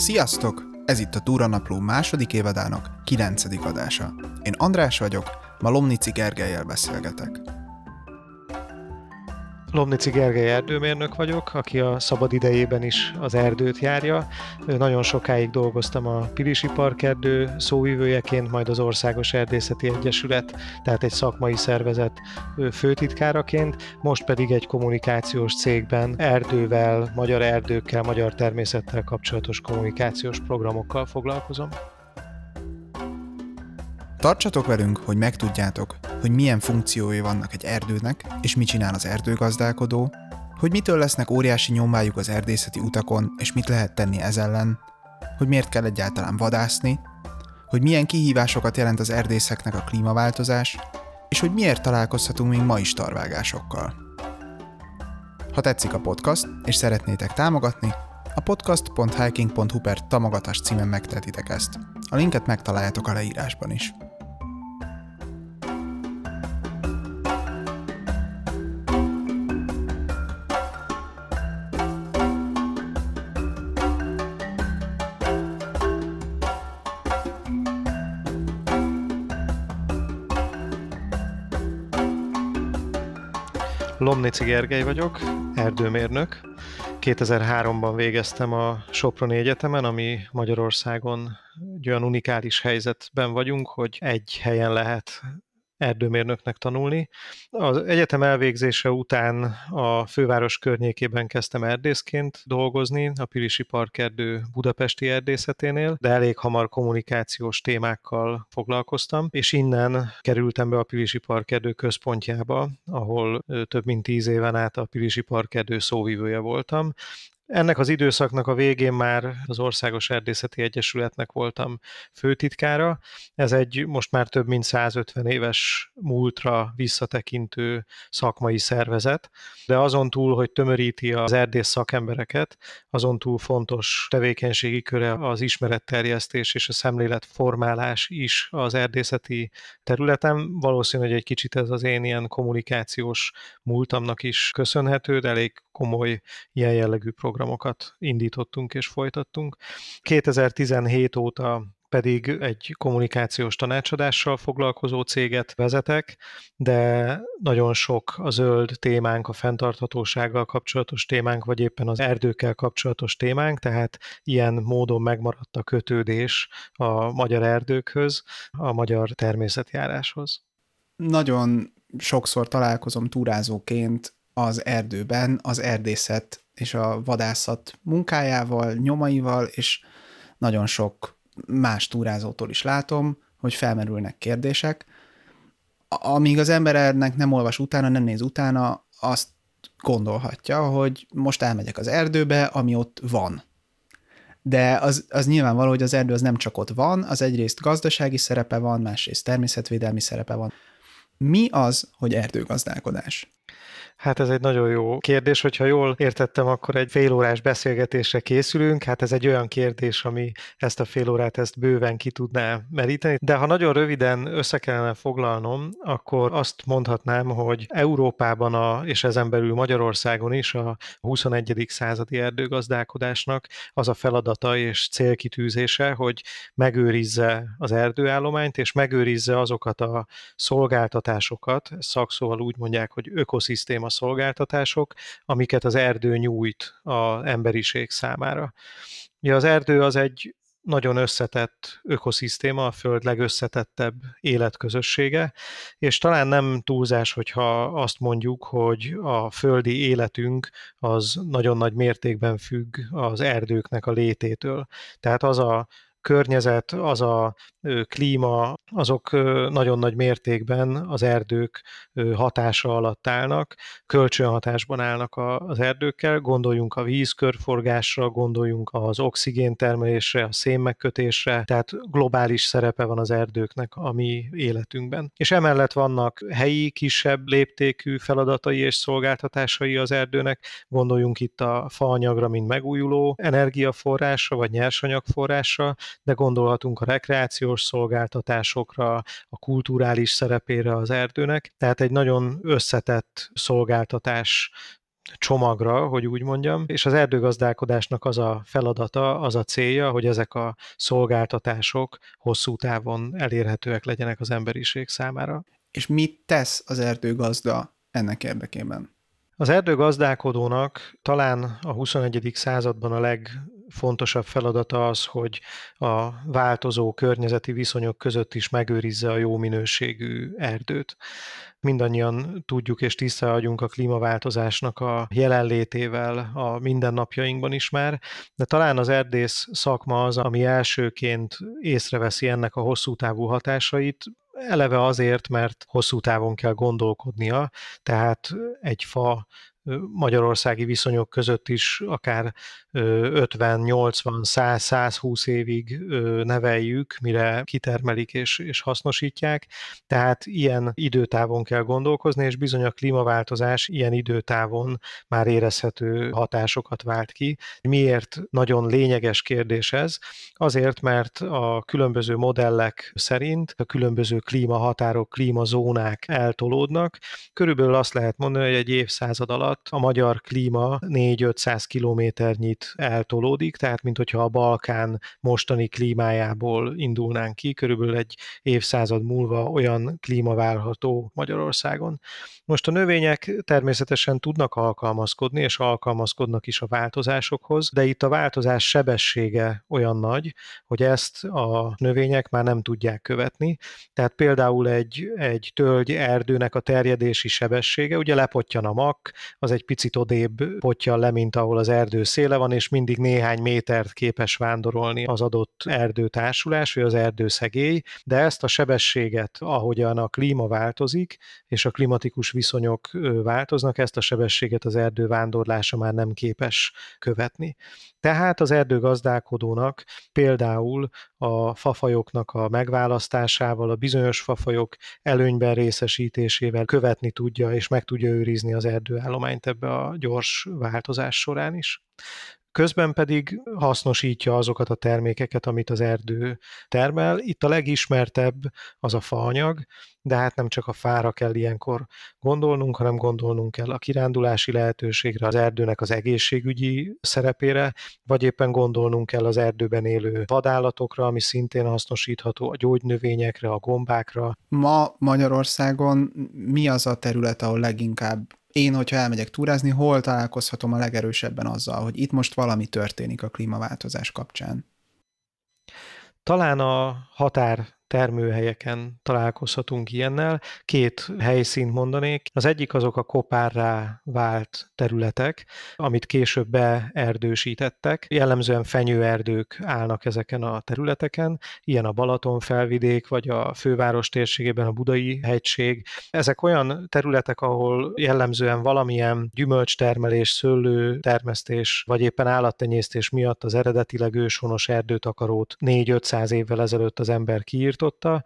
Sziasztok! Ez itt a Túranapló második évadának kilencedik adása. Én András vagyok, ma Lomnici Gergelyel beszélgetek. Lomnici Gergely erdőmérnök vagyok, aki a szabad idejében is az erdőt járja. Nagyon sokáig dolgoztam a Pilisi Parkerdő szóvivőjeként, majd az Országos Erdészeti Egyesület, tehát egy szakmai szervezet főtitkáraként, most pedig egy kommunikációs cégben erdővel, magyar erdőkkel, magyar természettel kapcsolatos kommunikációs programokkal foglalkozom. Tartsatok velünk, hogy megtudjátok, hogy milyen funkciói vannak egy erdőnek, és mit csinál az erdőgazdálkodó, hogy mitől lesznek óriási nyomájuk az erdészeti utakon, és mit lehet tenni ez ellen, hogy miért kell egyáltalán vadászni, hogy milyen kihívásokat jelent az erdészeknek a klímaváltozás, és hogy miért találkozhatunk még ma is tarvágásokkal. Ha tetszik a podcast, és szeretnétek támogatni, a podcast.hiking.hu per támogatás címen megtehetitek ezt. A linket megtaláljátok a leírásban is. Lomnici Gergely vagyok, erdőmérnök. 2003-ban végeztem a Soproni Egyetemen, ami Magyarországon egy olyan unikális helyzetben vagyunk, hogy egy helyen lehet erdőmérnöknek tanulni. Az egyetem elvégzése után a főváros környékében kezdtem erdészként dolgozni, a Pilisi Parkerdő budapesti erdészeténél, de elég hamar kommunikációs témákkal foglalkoztam, és innen kerültem be a Pilisi Parkerdő központjába, ahol több mint tíz éven át a Pilisi Parkerdő szóvivője voltam, ennek az időszaknak a végén már az Országos Erdészeti Egyesületnek voltam főtitkára. Ez egy most már több mint 150 éves múltra visszatekintő szakmai szervezet, de azon túl, hogy tömöríti az erdész szakembereket, azon túl fontos tevékenységi köre az ismeretterjesztés és a szemléletformálás is az erdészeti területen. Valószínű, hogy egy kicsit ez az én ilyen kommunikációs múltamnak is köszönhető, de elég komoly ilyen jellegű programokat indítottunk és folytattunk. 2017 óta pedig egy kommunikációs tanácsadással foglalkozó céget vezetek, de nagyon sok a zöld témánk, a fenntarthatósággal kapcsolatos témánk, vagy éppen az erdőkkel kapcsolatos témánk, tehát ilyen módon megmaradt a kötődés a magyar erdőkhöz, a magyar természetjáráshoz. Nagyon sokszor találkozom túrázóként az erdőben az erdészet és a vadászat munkájával, nyomaival, és nagyon sok más túrázótól is látom, hogy felmerülnek kérdések. Amíg az embernek nem olvas utána, nem néz utána, azt gondolhatja, hogy most elmegyek az erdőbe, ami ott van. De az, az nyilvánvaló, hogy az erdő az nem csak ott van, az egyrészt gazdasági szerepe van, másrészt természetvédelmi szerepe van. Mi az, hogy erdőgazdálkodás? Hát ez egy nagyon jó kérdés, hogyha jól értettem, akkor egy félórás beszélgetésre készülünk. Hát ez egy olyan kérdés, ami ezt a félórát ezt bőven ki tudná meríteni. De ha nagyon röviden össze kellene foglalnom, akkor azt mondhatnám, hogy Európában a, és ezen belül Magyarországon is a 21. századi erdőgazdálkodásnak az a feladata és célkitűzése, hogy megőrizze az erdőállományt, és megőrizze azokat a szolgáltatásokat, szakszóval úgy mondják, hogy ökoszisztéma szolgáltatások, amiket az erdő nyújt az emberiség számára. Ugye az erdő az egy nagyon összetett ökoszisztéma, a Föld legösszetettebb életközössége, és talán nem túlzás, hogyha azt mondjuk, hogy a földi életünk az nagyon nagy mértékben függ az erdőknek a lététől. Tehát az a környezet, az a klíma, azok nagyon nagy mértékben az erdők hatása alatt állnak, kölcsönhatásban állnak az erdőkkel, gondoljunk a vízkörforgásra, gondoljunk az oxigéntermelésre, a szénmegkötésre, tehát globális szerepe van az erdőknek a mi életünkben. És emellett vannak helyi, kisebb léptékű feladatai és szolgáltatásai az erdőnek, gondoljunk itt a faanyagra, mint megújuló energiaforrásra, vagy nyersanyagforrásra, de gondolhatunk a rekreációs szolgáltatásokra, a kulturális szerepére az erdőnek, tehát egy nagyon összetett szolgáltatás csomagra, hogy úgy mondjam, és az erdőgazdálkodásnak az a feladata, az a célja, hogy ezek a szolgáltatások hosszú távon elérhetőek legyenek az emberiség számára. És mit tesz az erdőgazda ennek érdekében? Az erdőgazdálkodónak talán a 21. században a legfontosabb feladata az, hogy a változó környezeti viszonyok között is megőrizze a jó minőségű erdőt. Mindannyian tudjuk és tiszta vagyunk a klímaváltozásnak a jelenlétével a mindennapjainkban is már, de talán az erdész szakma az, ami elsőként észreveszi ennek a hosszú távú hatásait, eleve azért, mert hosszú távon kell gondolkodnia, tehát egy fa magyarországi viszonyok között is akár 50, 80, 100, 120 évig neveljük, mire kitermelik és, és hasznosítják. Tehát ilyen időtávon kell gondolkozni, és bizony a klímaváltozás ilyen időtávon már érezhető hatásokat vált ki. Miért nagyon lényeges kérdés ez? Azért, mert a különböző modellek szerint a különböző klímahatárok, klímazónák eltolódnak. Körülbelül azt lehet mondani, hogy egy évszázad alatt a magyar klíma 4-500 kilométernyit eltolódik, tehát mint hogyha a Balkán mostani klímájából indulnánk ki, körülbelül egy évszázad múlva olyan klíma várható Magyarországon. Most a növények természetesen tudnak alkalmazkodni, és alkalmazkodnak is a változásokhoz, de itt a változás sebessége olyan nagy, hogy ezt a növények már nem tudják követni. Tehát például egy, egy tölgy erdőnek a terjedési sebessége, ugye lepottyan a mak, az egy picit odébb potjan le, mint ahol az erdő széle van, és mindig néhány métert képes vándorolni az adott erdőtársulás, vagy az erdőszegély, de ezt a sebességet, ahogyan a klíma változik, és a klimatikus viszonyok változnak, ezt a sebességet az erdő vándorlása már nem képes követni. Tehát az erdőgazdálkodónak például a fafajoknak a megválasztásával, a bizonyos fafajok előnyben részesítésével követni tudja és meg tudja őrizni az erdőállományt ebbe a gyors változás során is közben pedig hasznosítja azokat a termékeket, amit az erdő termel. Itt a legismertebb az a faanyag, de hát nem csak a fára kell ilyenkor gondolnunk, hanem gondolnunk kell a kirándulási lehetőségre, az erdőnek az egészségügyi szerepére, vagy éppen gondolnunk kell az erdőben élő vadállatokra, ami szintén hasznosítható, a gyógynövényekre, a gombákra. Ma Magyarországon mi az a terület, ahol leginkább én, hogyha elmegyek túrázni, hol találkozhatom a legerősebben azzal, hogy itt most valami történik a klímaváltozás kapcsán? Talán a határ termőhelyeken találkozhatunk ilyennel. Két helyszínt mondanék. Az egyik azok a kopárrá vált területek, amit később beerdősítettek. Jellemzően fenyőerdők állnak ezeken a területeken, ilyen a Balaton felvidék, vagy a főváros térségében a Budai hegység. Ezek olyan területek, ahol jellemzően valamilyen gyümölcstermelés, szőlő termesztés, vagy éppen állattenyésztés miatt az eredetileg őshonos erdőtakarót 4-500 évvel ezelőtt az ember kiírt, kialakította.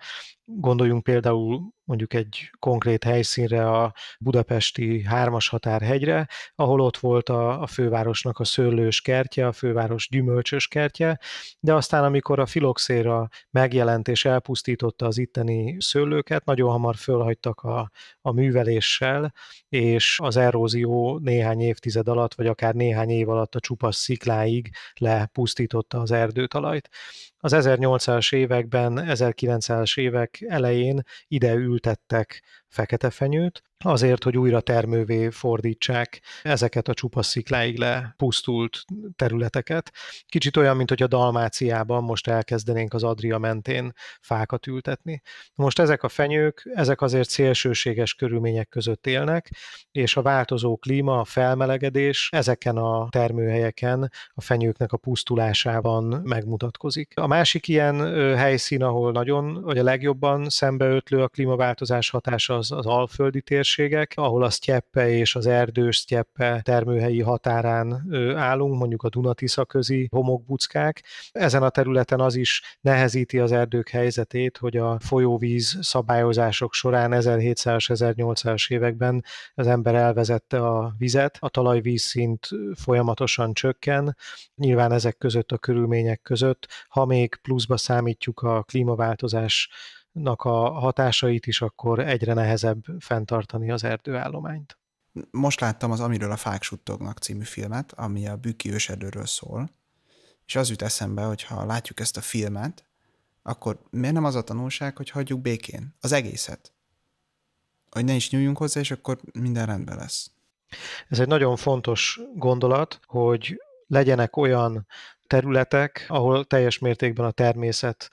Gondoljunk például mondjuk egy konkrét helyszínre, a budapesti hármas határhegyre, ahol ott volt a, a fővárosnak a szőlős kertje, a főváros gyümölcsös kertje, de aztán amikor a filoxéra megjelent és elpusztította az itteni szőlőket, nagyon hamar fölhagytak a, a műveléssel, és az erózió néhány évtized alatt, vagy akár néhány év alatt a csupasz szikláig lepusztította az erdőtalajt. Az 1800-as években, 1900-as évek elején ide ültettek fekete fenyőt, azért, hogy újra termővé fordítsák ezeket a csupasz szikláig lepusztult területeket. Kicsit olyan, mint hogy a Dalmáciában most elkezdenénk az Adria mentén fákat ültetni. Most ezek a fenyők, ezek azért szélsőséges körülmények között élnek, és a változó klíma, a felmelegedés ezeken a termőhelyeken a fenyőknek a pusztulásában megmutatkozik. A másik ilyen helyszín, ahol nagyon, vagy a legjobban szembeötlő a klímaváltozás hatása, az az alföldi térségek, ahol a sztyeppe és az erdős sztyeppe termőhelyi határán állunk, mondjuk a Dunatisza közi homokbuckák. Ezen a területen az is nehezíti az erdők helyzetét, hogy a folyóvíz szabályozások során 1700-1800-as években az ember elvezette a vizet, a talajvízszint folyamatosan csökken, nyilván ezek között a körülmények között, ha még pluszba számítjuk a klímaváltozás a hatásait is, akkor egyre nehezebb fenntartani az erdőállományt. most láttam az Amiről a fák suttognak című filmet, ami a Bükki ősedőről szól, és az jut eszembe, hogy ha látjuk ezt a filmet, akkor miért nem az a tanulság, hogy hagyjuk békén az egészet? Hogy ne is nyúljunk hozzá, és akkor minden rendben lesz. Ez egy nagyon fontos gondolat, hogy legyenek olyan területek, ahol teljes mértékben a természet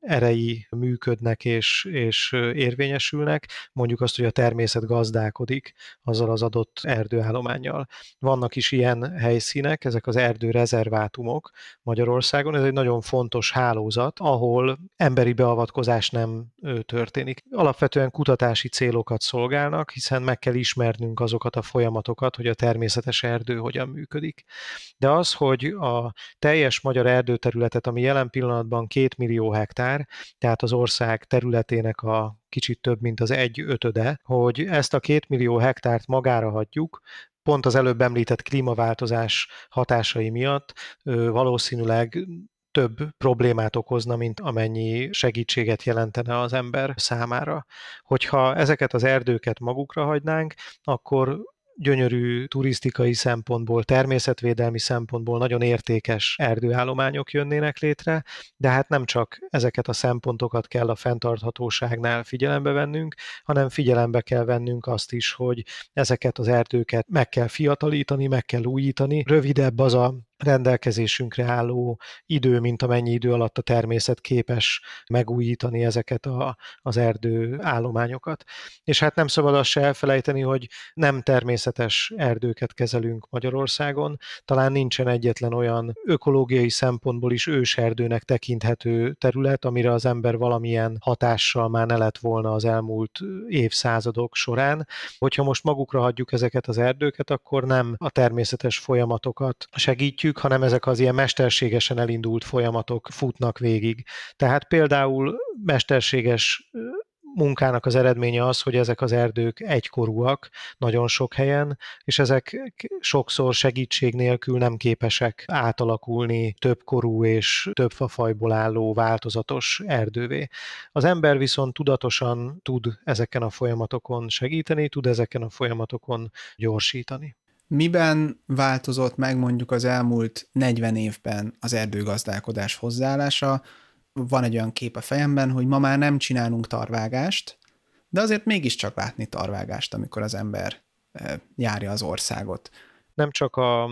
erei működnek és, és érvényesülnek, mondjuk azt, hogy a természet gazdálkodik azzal az adott erdőállományjal. Vannak is ilyen helyszínek, ezek az erdő rezervátumok Magyarországon, ez egy nagyon fontos hálózat, ahol emberi beavatkozás nem történik. Alapvetően kutatási célokat szolgálnak, hiszen meg kell ismernünk azokat a folyamatokat, hogy a természetes erdő hogyan működik. De az, hogy a teljes magyar erdőterületet, ami jelen pillanatban két millió hektár, hektár, tehát az ország területének a kicsit több, mint az egy ötöde, hogy ezt a két millió hektárt magára hagyjuk, pont az előbb említett klímaváltozás hatásai miatt valószínűleg több problémát okozna, mint amennyi segítséget jelentene az ember számára. Hogyha ezeket az erdőket magukra hagynánk, akkor gyönyörű turisztikai szempontból, természetvédelmi szempontból nagyon értékes erdőállományok jönnének létre, de hát nem csak ezeket a szempontokat kell a fenntarthatóságnál figyelembe vennünk, hanem figyelembe kell vennünk azt is, hogy ezeket az erdőket meg kell fiatalítani, meg kell újítani. Rövidebb az a rendelkezésünkre álló idő, mint amennyi idő alatt a természet képes megújítani ezeket a, az erdő állományokat. És hát nem szabad azt se elfelejteni, hogy nem természetes erdőket kezelünk Magyarországon, talán nincsen egyetlen olyan ökológiai szempontból is őserdőnek tekinthető terület, amire az ember valamilyen hatással már ne lett volna az elmúlt évszázadok során. Hogyha most magukra hagyjuk ezeket az erdőket, akkor nem a természetes folyamatokat segítjük, értjük, hanem ezek az ilyen mesterségesen elindult folyamatok futnak végig. Tehát például mesterséges munkának az eredménye az, hogy ezek az erdők egykorúak nagyon sok helyen, és ezek sokszor segítség nélkül nem képesek átalakulni többkorú és több fafajból álló változatos erdővé. Az ember viszont tudatosan tud ezeken a folyamatokon segíteni, tud ezeken a folyamatokon gyorsítani. Miben változott meg mondjuk az elmúlt 40 évben az erdőgazdálkodás hozzáállása? Van egy olyan kép a fejemben, hogy ma már nem csinálunk tarvágást, de azért mégiscsak látni tarvágást, amikor az ember járja az országot nem csak a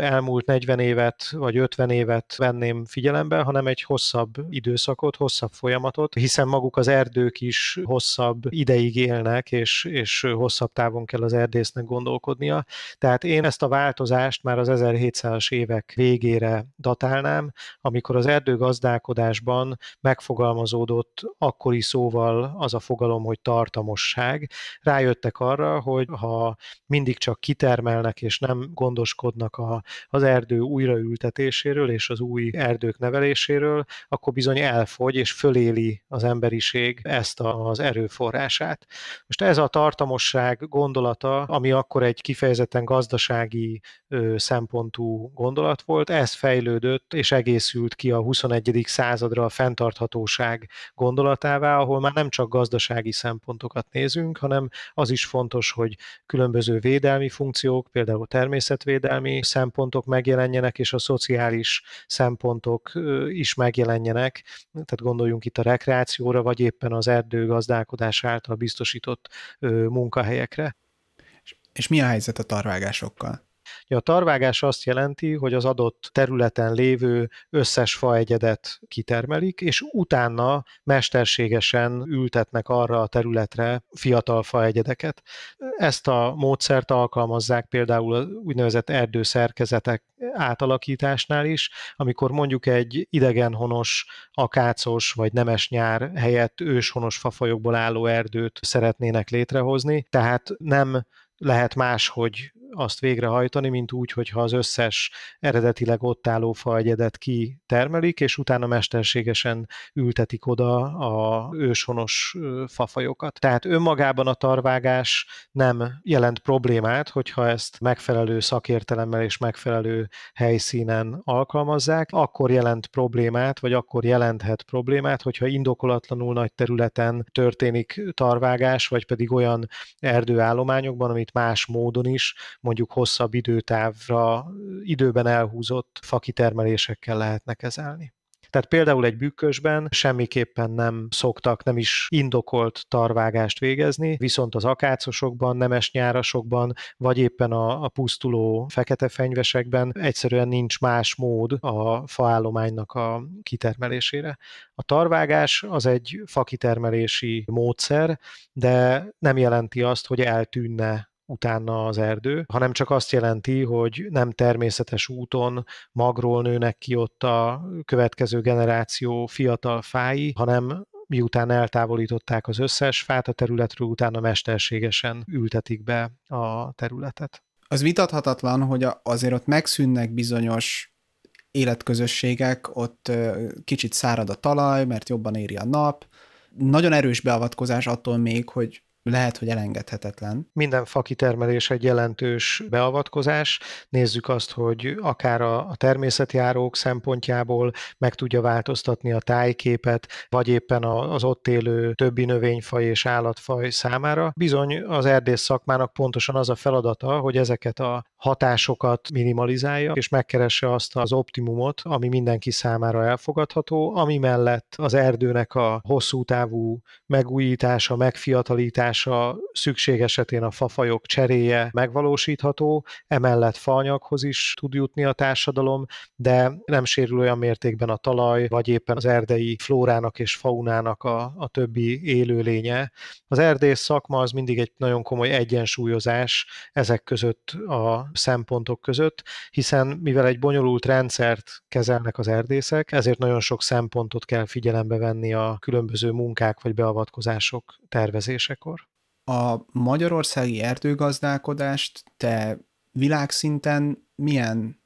elmúlt 40 évet vagy 50 évet venném figyelembe, hanem egy hosszabb időszakot, hosszabb folyamatot, hiszen maguk az erdők is hosszabb ideig élnek, és, és hosszabb távon kell az erdésznek gondolkodnia. Tehát én ezt a változást már az 1700-as évek végére datálnám, amikor az erdőgazdálkodásban megfogalmazódott akkori szóval az a fogalom, hogy tartamosság. Rájöttek arra, hogy ha mindig csak kitermelnek és nem gondoskodnak a, az erdő újraültetéséről és az új erdők neveléséről, akkor bizony elfogy és föléli az emberiség ezt az erőforrását. Most ez a tartamosság gondolata, ami akkor egy kifejezetten gazdasági szempontú gondolat volt, ez fejlődött és egészült ki a 21. századra a fenntarthatóság gondolatává, ahol már nem csak gazdasági szempontokat nézünk, hanem az is fontos, hogy különböző védelmi funkciók, például természet természetvédelmi szempontok megjelenjenek, és a szociális szempontok is megjelenjenek. Tehát gondoljunk itt a rekreációra, vagy éppen az erdőgazdálkodás által biztosított munkahelyekre. És mi a helyzet a tarvágásokkal? A tarvágás azt jelenti, hogy az adott területen lévő összes faegyedet kitermelik, és utána mesterségesen ültetnek arra a területre fiatal faegyedeket. Ezt a módszert alkalmazzák például az úgynevezett erdőszerkezetek átalakításnál is, amikor mondjuk egy idegenhonos, akácos vagy nemes nyár helyett őshonos fafajokból álló erdőt szeretnének létrehozni, tehát nem lehet más, hogy azt végrehajtani, mint úgy, hogyha az összes eredetileg ott álló faegyedet kitermelik, és utána mesterségesen ültetik oda a őshonos fafajokat. Tehát önmagában a tarvágás nem jelent problémát, hogyha ezt megfelelő szakértelemmel és megfelelő helyszínen alkalmazzák, akkor jelent problémát, vagy akkor jelenthet problémát, hogyha indokolatlanul nagy területen történik tarvágás, vagy pedig olyan erdőállományokban, amit más módon is, mondjuk hosszabb időtávra, időben elhúzott fakitermelésekkel lehetne kezelni. Tehát például egy bükkösben semmiképpen nem szoktak, nem is indokolt tarvágást végezni, viszont az akácosokban, nemes nyárasokban, vagy éppen a, a pusztuló fekete fenyvesekben egyszerűen nincs más mód a faállománynak a kitermelésére. A tarvágás az egy fakitermelési módszer, de nem jelenti azt, hogy eltűnne utána az erdő, hanem csak azt jelenti, hogy nem természetes úton magról nőnek ki ott a következő generáció fiatal fái, hanem miután eltávolították az összes fát a területről, utána mesterségesen ültetik be a területet. Az vitathatatlan, hogy azért ott megszűnnek bizonyos életközösségek, ott kicsit szárad a talaj, mert jobban éri a nap. Nagyon erős beavatkozás attól még, hogy lehet, hogy elengedhetetlen. Minden fakitermelés egy jelentős beavatkozás. Nézzük azt, hogy akár a, a természetjárók szempontjából meg tudja változtatni a tájképet, vagy éppen az ott élő többi növényfaj és állatfaj számára. Bizony az erdész szakmának pontosan az a feladata, hogy ezeket a hatásokat minimalizálja, és megkeresse azt az optimumot, ami mindenki számára elfogadható, ami mellett az erdőnek a hosszú távú megújítása, megfiatalítása szükség esetén a fafajok cseréje megvalósítható, emellett faanyaghoz is tud jutni a társadalom, de nem sérül olyan mértékben a talaj, vagy éppen az erdei flórának és faunának a, a többi élőlénye. Az erdész szakma az mindig egy nagyon komoly egyensúlyozás ezek között a szempontok között, hiszen mivel egy bonyolult rendszert kezelnek az erdészek, ezért nagyon sok szempontot kell figyelembe venni a különböző munkák vagy beavatkozások tervezésekor. A magyarországi erdőgazdálkodást te világszinten milyen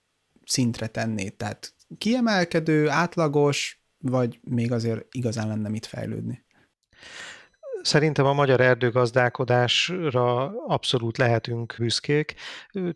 szintre tennéd? Tehát kiemelkedő, átlagos, vagy még azért igazán lenne mit fejlődni? Szerintem a magyar erdőgazdálkodásra abszolút lehetünk büszkék,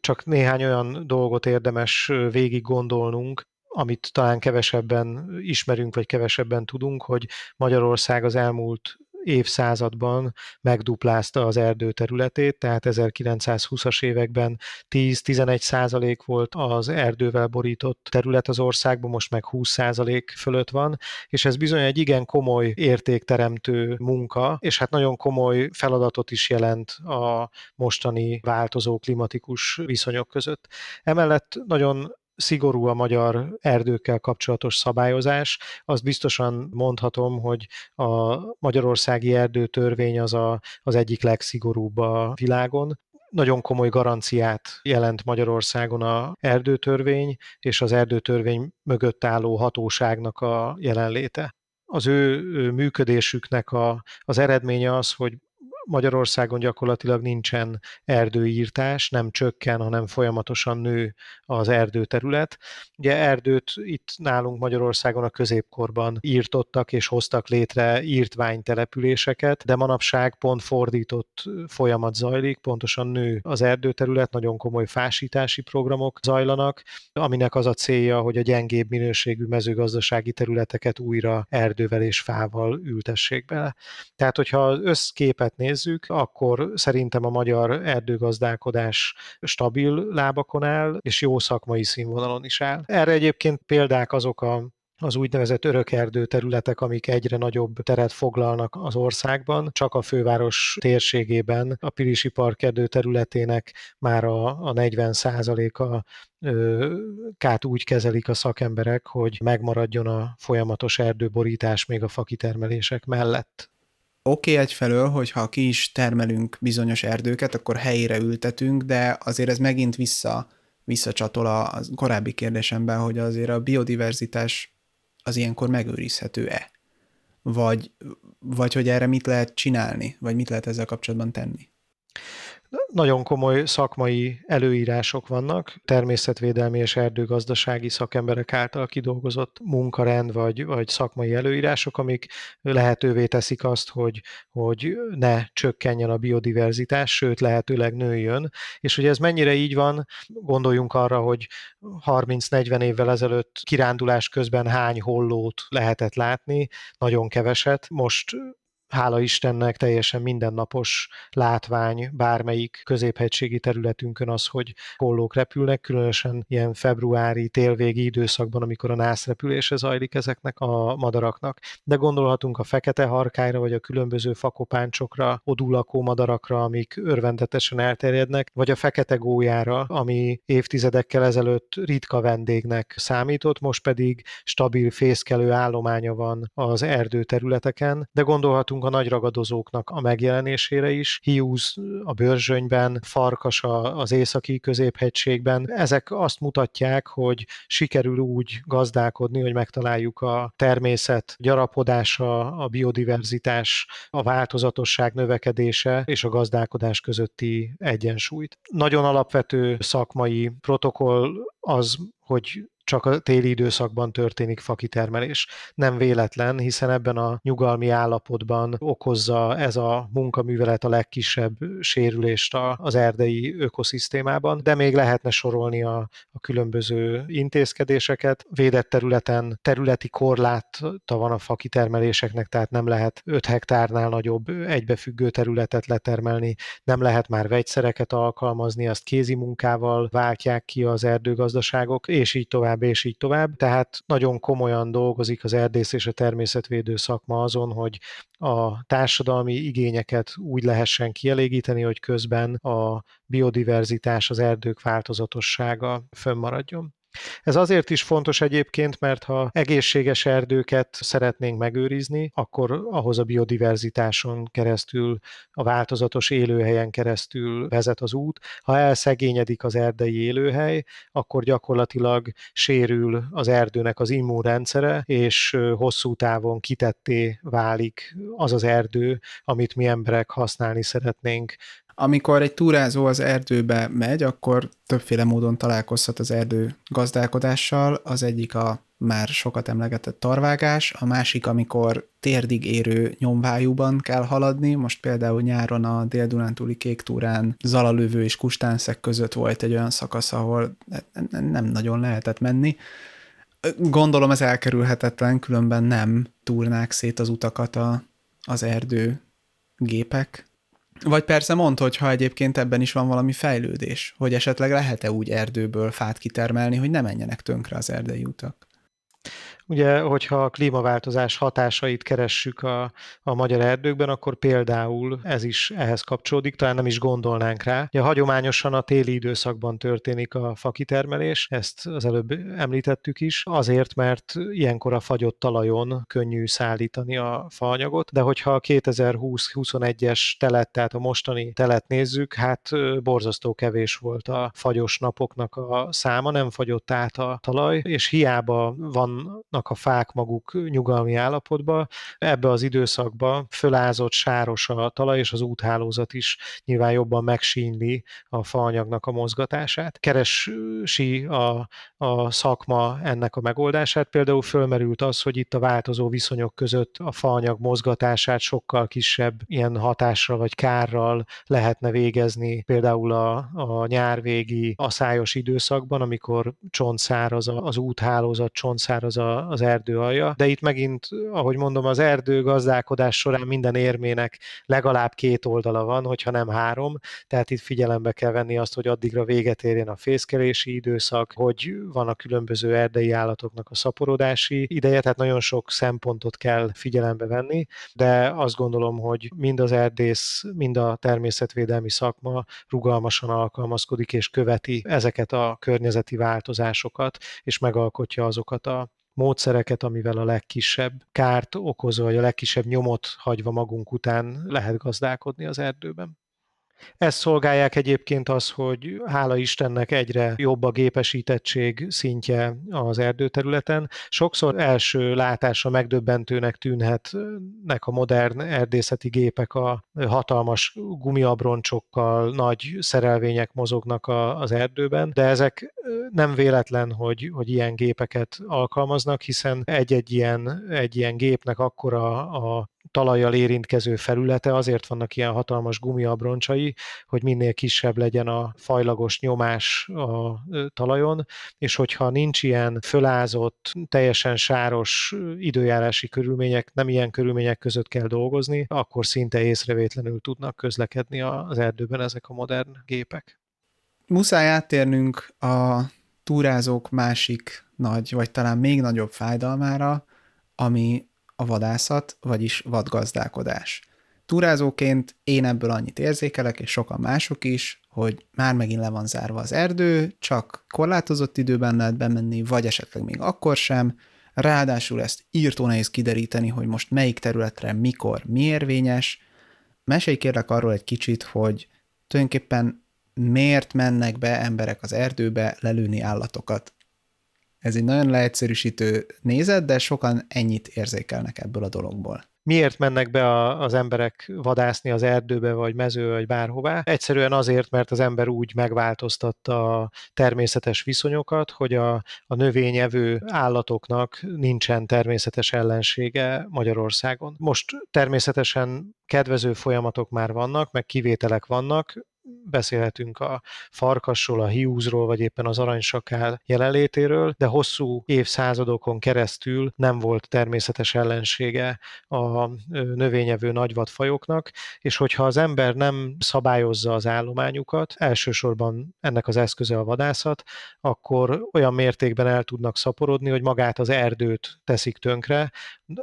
csak néhány olyan dolgot érdemes végig gondolnunk, amit talán kevesebben ismerünk, vagy kevesebben tudunk, hogy Magyarország az elmúlt évszázadban megduplázta az erdő területét, tehát 1920-as években 10-11 százalék volt az erdővel borított terület az országban, most meg 20 százalék fölött van, és ez bizony egy igen komoly értékteremtő munka, és hát nagyon komoly feladatot is jelent a mostani változó klimatikus viszonyok között. Emellett nagyon szigorú a magyar erdőkkel kapcsolatos szabályozás. Azt biztosan mondhatom, hogy a magyarországi erdőtörvény az a, az egyik legszigorúbb a világon nagyon komoly garanciát jelent Magyarországon a erdőtörvény és az erdőtörvény mögött álló hatóságnak a jelenléte. Az ő működésüknek a, az eredménye az, hogy Magyarországon gyakorlatilag nincsen erdőírtás, nem csökken, hanem folyamatosan nő az erdőterület. Ugye erdőt itt nálunk Magyarországon a középkorban írtottak és hoztak létre írtványtelepüléseket, de manapság pont fordított folyamat zajlik, pontosan nő az erdőterület, nagyon komoly fásítási programok zajlanak, aminek az a célja, hogy a gyengébb minőségű mezőgazdasági területeket újra erdővel és fával ültessék bele. Tehát, hogyha az összképet néz, nézzük, akkor szerintem a magyar erdőgazdálkodás stabil lábakon áll, és jó szakmai színvonalon is áll. Erre egyébként példák azok a az úgynevezett örökerdő területek, amik egyre nagyobb teret foglalnak az országban. Csak a főváros térségében a Pilisi Parkerdő területének már a, a 40 a kát úgy kezelik a szakemberek, hogy megmaradjon a folyamatos erdőborítás még a fakitermelések mellett oké okay, egyfelől, hogyha ki is termelünk bizonyos erdőket, akkor helyére ültetünk, de azért ez megint vissza, visszacsatol a korábbi kérdésemben, hogy azért a biodiverzitás az ilyenkor megőrizhető-e? Vagy, vagy hogy erre mit lehet csinálni, vagy mit lehet ezzel kapcsolatban tenni? Nagyon komoly szakmai előírások vannak, természetvédelmi és erdőgazdasági szakemberek által kidolgozott munkarend vagy, vagy szakmai előírások, amik lehetővé teszik azt, hogy, hogy ne csökkenjen a biodiverzitás, sőt lehetőleg nőjön. És hogy ez mennyire így van, gondoljunk arra, hogy 30-40 évvel ezelőtt kirándulás közben hány hollót lehetett látni, nagyon keveset. Most hála Istennek teljesen mindennapos látvány bármelyik középhegységi területünkön az, hogy hollók repülnek, különösen ilyen februári télvégi időszakban, amikor a nászrepülése zajlik ezeknek a madaraknak. De gondolhatunk a fekete harkályra, vagy a különböző fakopáncsokra, odulakó madarakra, amik örvendetesen elterjednek, vagy a fekete gólyára, ami évtizedekkel ezelőtt ritka vendégnek számított, most pedig stabil fészkelő állománya van az erdőterületeken, de gondolhatunk a nagy ragadozóknak a megjelenésére is. Hiúz a Börzsönyben, Farkas az északi középhegységben. Ezek azt mutatják, hogy sikerül úgy gazdálkodni, hogy megtaláljuk a természet gyarapodása, a biodiverzitás, a változatosság növekedése és a gazdálkodás közötti egyensúlyt. Nagyon alapvető szakmai protokoll az, hogy csak a téli időszakban történik fakitermelés. Nem véletlen, hiszen ebben a nyugalmi állapotban okozza ez a munkaművelet a legkisebb sérülést az erdei ökoszisztémában, de még lehetne sorolni a, a különböző intézkedéseket. Védett területen területi korláta van a fakitermeléseknek, tehát nem lehet 5 hektárnál nagyobb egybefüggő területet letermelni, nem lehet már vegyszereket alkalmazni, azt kézi munkával váltják ki az erdőgazdaságok, és így tovább tovább, és így tovább. Tehát nagyon komolyan dolgozik az erdész és a természetvédő szakma azon, hogy a társadalmi igényeket úgy lehessen kielégíteni, hogy közben a biodiverzitás, az erdők változatossága fönnmaradjon. Ez azért is fontos egyébként, mert ha egészséges erdőket szeretnénk megőrizni, akkor ahhoz a biodiverzitáson keresztül, a változatos élőhelyen keresztül vezet az út. Ha elszegényedik az erdei élőhely, akkor gyakorlatilag sérül az erdőnek az immunrendszere, és hosszú távon kitetté válik az az erdő, amit mi emberek használni szeretnénk amikor egy túrázó az erdőbe megy, akkor többféle módon találkozhat az erdő gazdálkodással. Az egyik a már sokat emlegetett tarvágás, a másik, amikor térdig érő nyomvájúban kell haladni, most például nyáron a Dél-Dunántúli kék túrán Zalalövő és Kustánszek között volt egy olyan szakasz, ahol nem nagyon lehetett menni. Gondolom ez elkerülhetetlen, különben nem túrnák szét az utakat a, az erdő gépek, vagy persze mondd, hogy ha egyébként ebben is van valami fejlődés, hogy esetleg lehet-e úgy erdőből fát kitermelni, hogy ne menjenek tönkre az erdei utak. Ugye, hogyha a klímaváltozás hatásait keressük a, a magyar erdőkben, akkor például ez is ehhez kapcsolódik, talán nem is gondolnánk rá. Ugye, hagyományosan a téli időszakban történik a fakitermelés, ezt az előbb említettük is, azért, mert ilyenkor a fagyott talajon könnyű szállítani a faanyagot, de hogyha a 2020-21-es telet, tehát a mostani telet nézzük, hát borzasztó kevés volt a fagyos napoknak a száma, nem fagyott át a talaj, és hiába van a fák maguk nyugalmi állapotba. Ebbe az időszakba fölázott, sáros a talaj, és az úthálózat is nyilván jobban megsínli a faanyagnak a mozgatását. Keresi a, a szakma ennek a megoldását. Például fölmerült az, hogy itt a változó viszonyok között a faanyag mozgatását sokkal kisebb ilyen hatásra vagy kárral lehetne végezni, például a, a nyárvégi aszályos időszakban, amikor csontszáraz az úthálózat, csontszáraz az erdő alja, de itt megint, ahogy mondom, az erdő gazdálkodás során minden érmének legalább két oldala van, hogyha nem három, tehát itt figyelembe kell venni azt, hogy addigra véget érjen a fészkelési időszak, hogy van a különböző erdei állatoknak a szaporodási ideje, tehát nagyon sok szempontot kell figyelembe venni, de azt gondolom, hogy mind az erdész, mind a természetvédelmi szakma rugalmasan alkalmazkodik és követi ezeket a környezeti változásokat, és megalkotja azokat a módszereket, amivel a legkisebb kárt okozva, vagy a legkisebb nyomot hagyva magunk után lehet gazdálkodni az erdőben. Ezt szolgálják egyébként az, hogy hála Istennek egyre jobb a gépesítettség szintje az erdőterületen. Sokszor első látásra megdöbbentőnek tűnhetnek a modern erdészeti gépek a hatalmas gumiabroncsokkal, nagy szerelvények mozognak az erdőben, de ezek nem véletlen, hogy, hogy ilyen gépeket alkalmaznak, hiszen egy-egy ilyen, egy ilyen gépnek akkora a talajjal érintkező felülete, azért vannak ilyen hatalmas gumiabroncsai, hogy minél kisebb legyen a fajlagos nyomás a talajon, és hogyha nincs ilyen fölázott, teljesen sáros időjárási körülmények, nem ilyen körülmények között kell dolgozni, akkor szinte észrevétlenül tudnak közlekedni az erdőben ezek a modern gépek. Muszáj áttérnünk a túrázók másik nagy, vagy talán még nagyobb fájdalmára, ami a vadászat, vagyis vadgazdálkodás. Túrázóként én ebből annyit érzékelek, és sokan mások is, hogy már megint le van zárva az erdő, csak korlátozott időben lehet bemenni, vagy esetleg még akkor sem, ráadásul ezt írtó nehéz kideríteni, hogy most melyik területre, mikor, mi érvényes. Mesélj kérlek arról egy kicsit, hogy tulajdonképpen miért mennek be emberek az erdőbe lelőni állatokat. Ez egy nagyon leegyszerűsítő nézet, de sokan ennyit érzékelnek ebből a dologból miért mennek be a, az emberek vadászni az erdőbe, vagy mező, vagy bárhová? Egyszerűen azért, mert az ember úgy megváltoztatta a természetes viszonyokat, hogy a, a növényevő állatoknak nincsen természetes ellensége Magyarországon. Most természetesen kedvező folyamatok már vannak, meg kivételek vannak, beszélhetünk a farkasról, a hiúzról, vagy éppen az aranysakál jelenlétéről, de hosszú évszázadokon keresztül nem volt természetes ellensége a növényevő nagyvadfajoknak, és hogyha az ember nem szabályozza az állományukat, elsősorban ennek az eszköze a vadászat, akkor olyan mértékben el tudnak szaporodni, hogy magát az erdőt teszik tönkre.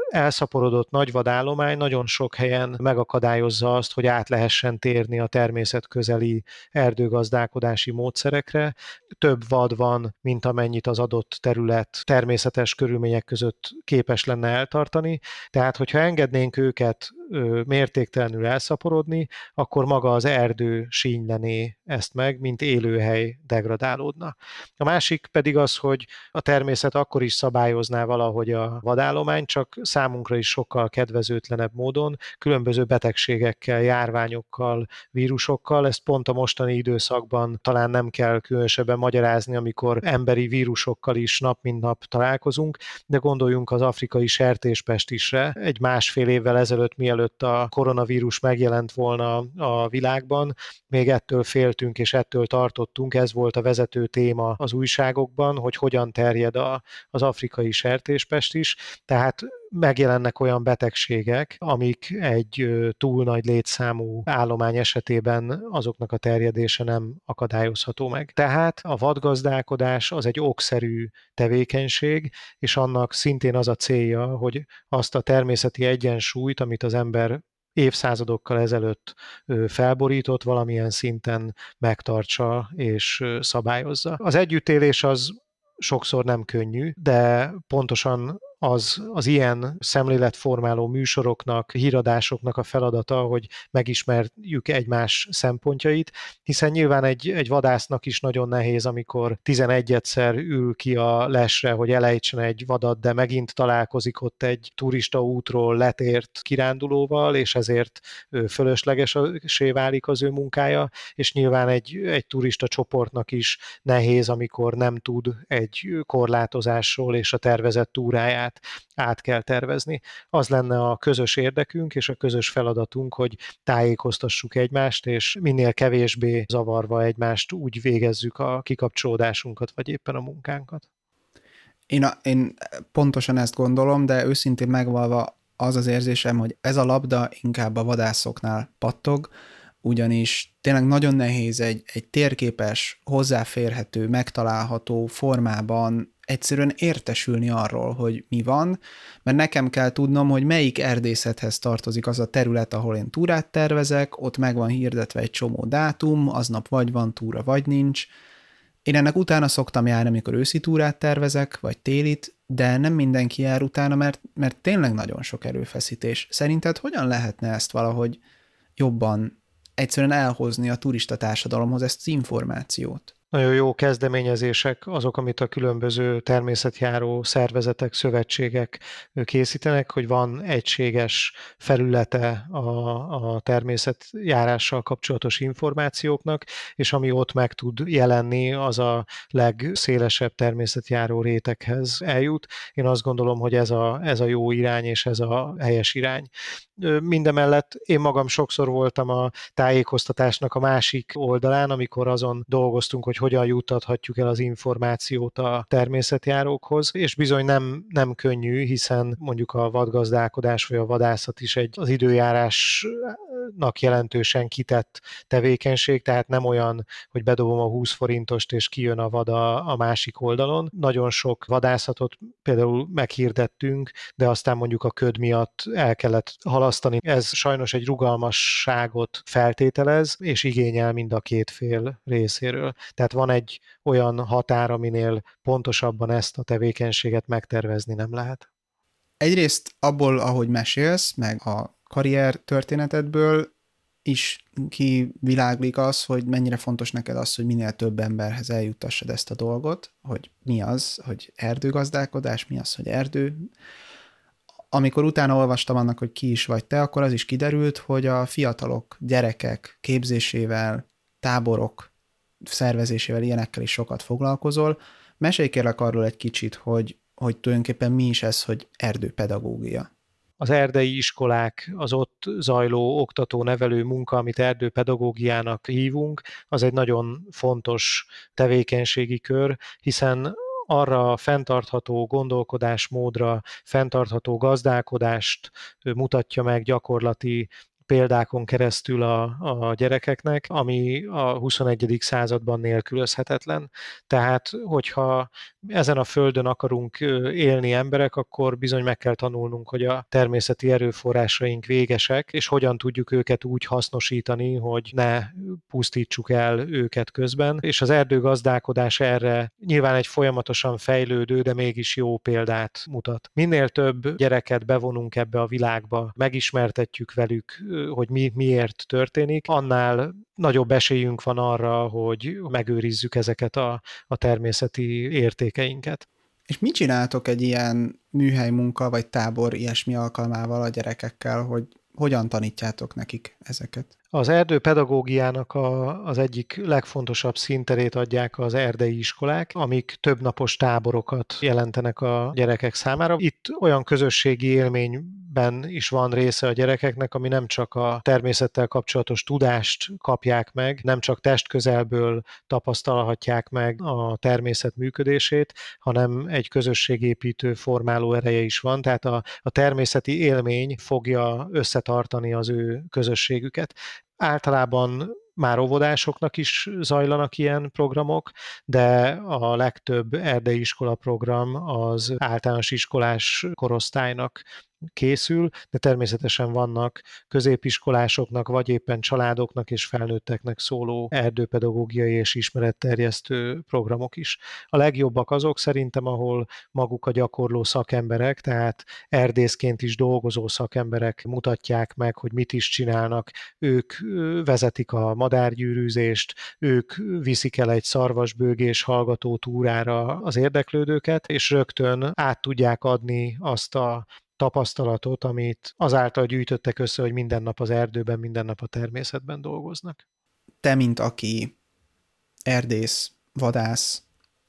Elszaporodott nagyvadállomány nagyon sok helyen megakadályozza azt, hogy át lehessen térni a természet közeli erdőgazdálkodási módszerekre. Több vad van, mint amennyit az adott terület természetes körülmények között képes lenne eltartani. Tehát, hogyha engednénk őket mértéktelenül elszaporodni, akkor maga az erdő sínylené ezt meg, mint élőhely degradálódna. A másik pedig az, hogy a természet akkor is szabályozná valahogy a vadállomány, csak számunkra is sokkal kedvezőtlenebb módon, különböző betegségekkel, járványokkal, vírusokkal. Ezt pont a mostani időszakban talán nem kell különösebben magyarázni, amikor emberi vírusokkal is nap mint nap találkozunk, de gondoljunk az afrikai sertéspestisre. Egy másfél évvel ezelőtt, mielőtt a koronavírus megjelent volna a világban, még ettől féltünk és ettől tartottunk, ez volt a vezető téma az újságokban, hogy hogyan terjed a, az afrikai sertéspest is, tehát megjelennek olyan betegségek, amik egy túl nagy létszámú állomány esetében azoknak a terjedése nem akadályozható meg. Tehát a vadgazdálkodás az egy okszerű tevékenység, és annak szintén az a célja, hogy azt a természeti egyensúlyt, amit az ember évszázadokkal ezelőtt felborított, valamilyen szinten megtartsa és szabályozza. Az együttélés az sokszor nem könnyű, de pontosan az, az ilyen szemléletformáló műsoroknak, híradásoknak a feladata, hogy megismerjük egymás szempontjait, hiszen nyilván egy, egy vadásznak is nagyon nehéz, amikor 11 egyszer ül ki a lesre, hogy elejtsen egy vadat, de megint találkozik ott egy turista útról letért kirándulóval, és ezért fölöslegesé válik az ő munkája, és nyilván egy, egy turista csoportnak is nehéz, amikor nem tud egy korlátozásról és a tervezett túráját át, át kell tervezni. Az lenne a közös érdekünk és a közös feladatunk, hogy tájékoztassuk egymást, és minél kevésbé zavarva egymást úgy végezzük a kikapcsolódásunkat, vagy éppen a munkánkat. Én, a, én pontosan ezt gondolom, de őszintén megvalva az az érzésem, hogy ez a labda inkább a vadászoknál pattog, ugyanis tényleg nagyon nehéz egy, egy térképes, hozzáférhető, megtalálható formában egyszerűen értesülni arról, hogy mi van, mert nekem kell tudnom, hogy melyik erdészethez tartozik az a terület, ahol én túrát tervezek, ott meg van hirdetve egy csomó dátum, aznap vagy van túra, vagy nincs. Én ennek utána szoktam járni, amikor őszi túrát tervezek, vagy télit, de nem mindenki jár utána, mert, mert tényleg nagyon sok erőfeszítés. Szerinted hogyan lehetne ezt valahogy jobban egyszerűen elhozni a turista társadalomhoz ezt az információt. Nagyon jó kezdeményezések azok, amit a különböző természetjáró szervezetek, szövetségek készítenek, hogy van egységes felülete a, a természetjárással kapcsolatos információknak, és ami ott meg tud jelenni, az a legszélesebb természetjáró réteghez eljut. Én azt gondolom, hogy ez a, ez a jó irány, és ez a helyes irány. Mindemellett én magam sokszor voltam a tájékoztatásnak a másik oldalán, amikor azon dolgoztunk, hogy hogyan juttathatjuk el az információt a természetjárókhoz, és bizony nem, nem könnyű, hiszen mondjuk a vadgazdálkodás vagy a vadászat is egy az időjárásnak jelentősen kitett tevékenység, tehát nem olyan, hogy bedobom a 20 forintost és kijön a vad a, a másik oldalon. Nagyon sok vadászatot például meghirdettünk, de aztán mondjuk a köd miatt el kellett halasztani. Ez sajnos egy rugalmasságot feltételez, és igényel mind a két fél részéről. Tehát van egy olyan határ, aminél pontosabban ezt a tevékenységet megtervezni nem lehet. Egyrészt abból, ahogy mesélsz, meg a karrier történetedből is kiviláglik az, hogy mennyire fontos neked az, hogy minél több emberhez eljuttassad ezt a dolgot, hogy mi az, hogy erdőgazdálkodás, mi az, hogy erdő. Amikor utána olvastam annak, hogy ki is vagy te, akkor az is kiderült, hogy a fiatalok, gyerekek képzésével, táborok szervezésével, ilyenekkel is sokat foglalkozol. Mesélj kérlek arról egy kicsit, hogy, hogy tulajdonképpen mi is ez, hogy erdőpedagógia az erdei iskolák, az ott zajló oktató-nevelő munka, amit erdőpedagógiának hívunk, az egy nagyon fontos tevékenységi kör, hiszen arra fenntartható gondolkodásmódra, fenntartható gazdálkodást mutatja meg gyakorlati példákon keresztül a, a gyerekeknek, ami a 21. században nélkülözhetetlen. Tehát, hogyha ezen a földön akarunk élni emberek, akkor bizony meg kell tanulnunk, hogy a természeti erőforrásaink végesek, és hogyan tudjuk őket úgy hasznosítani, hogy ne pusztítsuk el őket közben. És az erdőgazdálkodás erre nyilván egy folyamatosan fejlődő, de mégis jó példát mutat. Minél több gyereket bevonunk ebbe a világba, megismertetjük velük hogy mi miért történik, annál nagyobb esélyünk van arra, hogy megőrizzük ezeket a, a természeti értékeinket. És mit csináltok egy ilyen műhely munka vagy tábor ilyesmi alkalmával a gyerekekkel, hogy hogyan tanítjátok nekik ezeket? Az erdő pedagógiának a, az egyik legfontosabb szinterét adják az erdei iskolák, amik több napos táborokat jelentenek a gyerekek számára. Itt olyan közösségi élményben is van része a gyerekeknek, ami nem csak a természettel kapcsolatos tudást kapják meg, nem csak testközelből tapasztalhatják meg a természet működését, hanem egy közösségépítő formáló ereje is van, tehát a, a természeti élmény fogja összetartani az ő közösségüket. Általában már óvodásoknak is zajlanak ilyen programok, de a legtöbb erdei iskola program az általános iskolás korosztálynak készül, de természetesen vannak középiskolásoknak, vagy éppen családoknak és felnőtteknek szóló erdőpedagógiai és ismeretterjesztő programok is. A legjobbak azok szerintem, ahol maguk a gyakorló szakemberek, tehát erdészként is dolgozó szakemberek mutatják meg, hogy mit is csinálnak. Ők vezetik a madárgyűrűzést, ők viszik el egy szarvasbőgés hallgató túrára az érdeklődőket, és rögtön át tudják adni azt a tapasztalatot, amit azáltal gyűjtöttek össze, hogy minden nap az erdőben, minden nap a természetben dolgoznak. Te, mint aki erdész, vadász,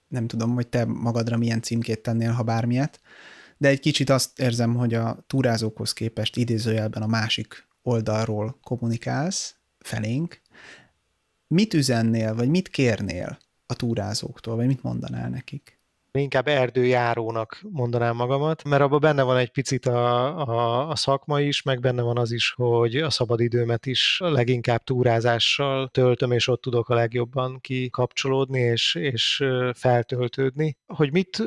nem tudom, hogy te magadra milyen címkét tennél, ha bármilyet, de egy kicsit azt érzem, hogy a túrázókhoz képest idézőjelben a másik oldalról kommunikálsz felénk. Mit üzennél, vagy mit kérnél a túrázóktól, vagy mit mondanál nekik? Inkább erdőjárónak mondanám magamat, mert abban benne van egy picit a, a, a szakma is, meg benne van az is, hogy a szabadidőmet is leginkább túrázással töltöm, és ott tudok a legjobban kikapcsolódni és, és feltöltődni. Hogy mit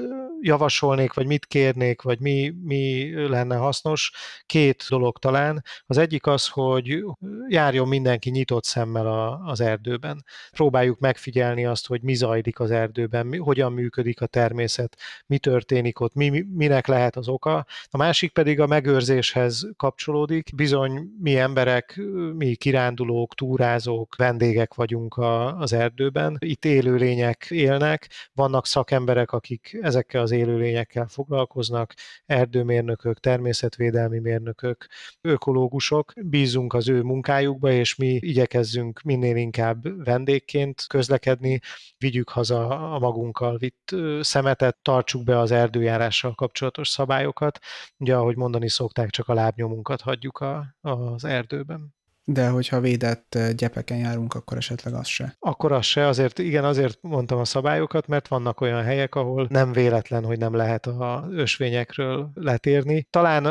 javasolnék, vagy mit kérnék, vagy mi, mi lenne hasznos, két dolog talán. Az egyik az, hogy járjon mindenki nyitott szemmel a, az erdőben. Próbáljuk megfigyelni azt, hogy mi zajlik az erdőben, mi, hogyan működik a természet, mi történik ott, mi, minek lehet az oka. A másik pedig a megőrzéshez kapcsolódik. Bizony mi emberek, mi kirándulók, túrázók, vendégek vagyunk a, az erdőben. Itt élőlények élnek, vannak szakemberek, akik ezekkel az élőlényekkel foglalkoznak, erdőmérnökök, természetvédelmi mérnökök, ökológusok. Bízunk az ő munkájukba, és mi igyekezzünk minél inkább vendégként közlekedni, vigyük haza a magunkkal vitt szemetet, tartsuk be az erdőjárással kapcsolatos szabályokat. Ugye, ahogy mondani szokták, csak a lábnyomunkat hagyjuk a, az erdőben. De hogyha védett gyepeken járunk, akkor esetleg az se. Akkor az se, azért igen, azért mondtam a szabályokat, mert vannak olyan helyek, ahol nem véletlen, hogy nem lehet a ösvényekről letérni. Talán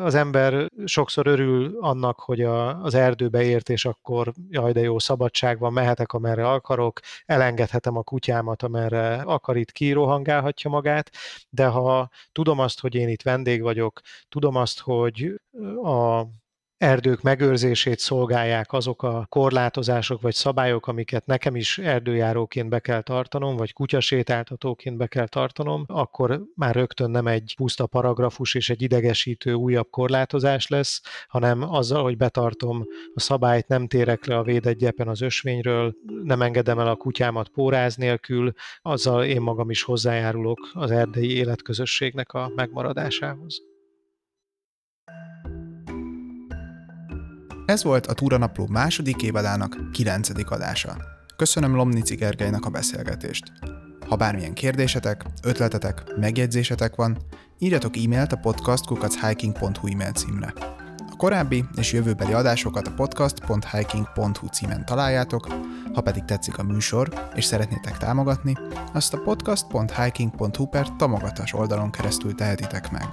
az ember sokszor örül annak, hogy a, az erdőbe ért, és akkor jaj, de jó szabadság van, mehetek, amerre akarok, elengedhetem a kutyámat, amerre akar, itt kirohangálhatja magát, de ha tudom azt, hogy én itt vendég vagyok, tudom azt, hogy a erdők megőrzését szolgálják azok a korlátozások vagy szabályok, amiket nekem is erdőjáróként be kell tartanom, vagy kutyasétáltatóként be kell tartanom, akkor már rögtön nem egy puszta paragrafus és egy idegesítő újabb korlátozás lesz, hanem azzal, hogy betartom a szabályt, nem térek le a védett gyepen az ösvényről, nem engedem el a kutyámat póráz nélkül, azzal én magam is hozzájárulok az erdei életközösségnek a megmaradásához. Ez volt a Túranapló második évadának kilencedik adása. Köszönöm Lomnici Gergelynek a beszélgetést. Ha bármilyen kérdésetek, ötletetek, megjegyzésetek van, írjatok e-mailt a podcastkukachhiking.hu e-mail címre. A korábbi és jövőbeli adásokat a podcast.hiking.hu címen találjátok, ha pedig tetszik a műsor és szeretnétek támogatni, azt a podcast.hiking.hu per támogatás oldalon keresztül tehetitek meg.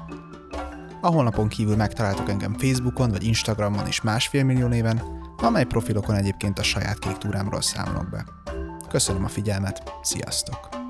A honlapon kívül megtaláltok engem Facebookon vagy Instagramon és másfél millió néven, amely profilokon egyébként a saját kék túrámról számolok be. Köszönöm a figyelmet, sziasztok!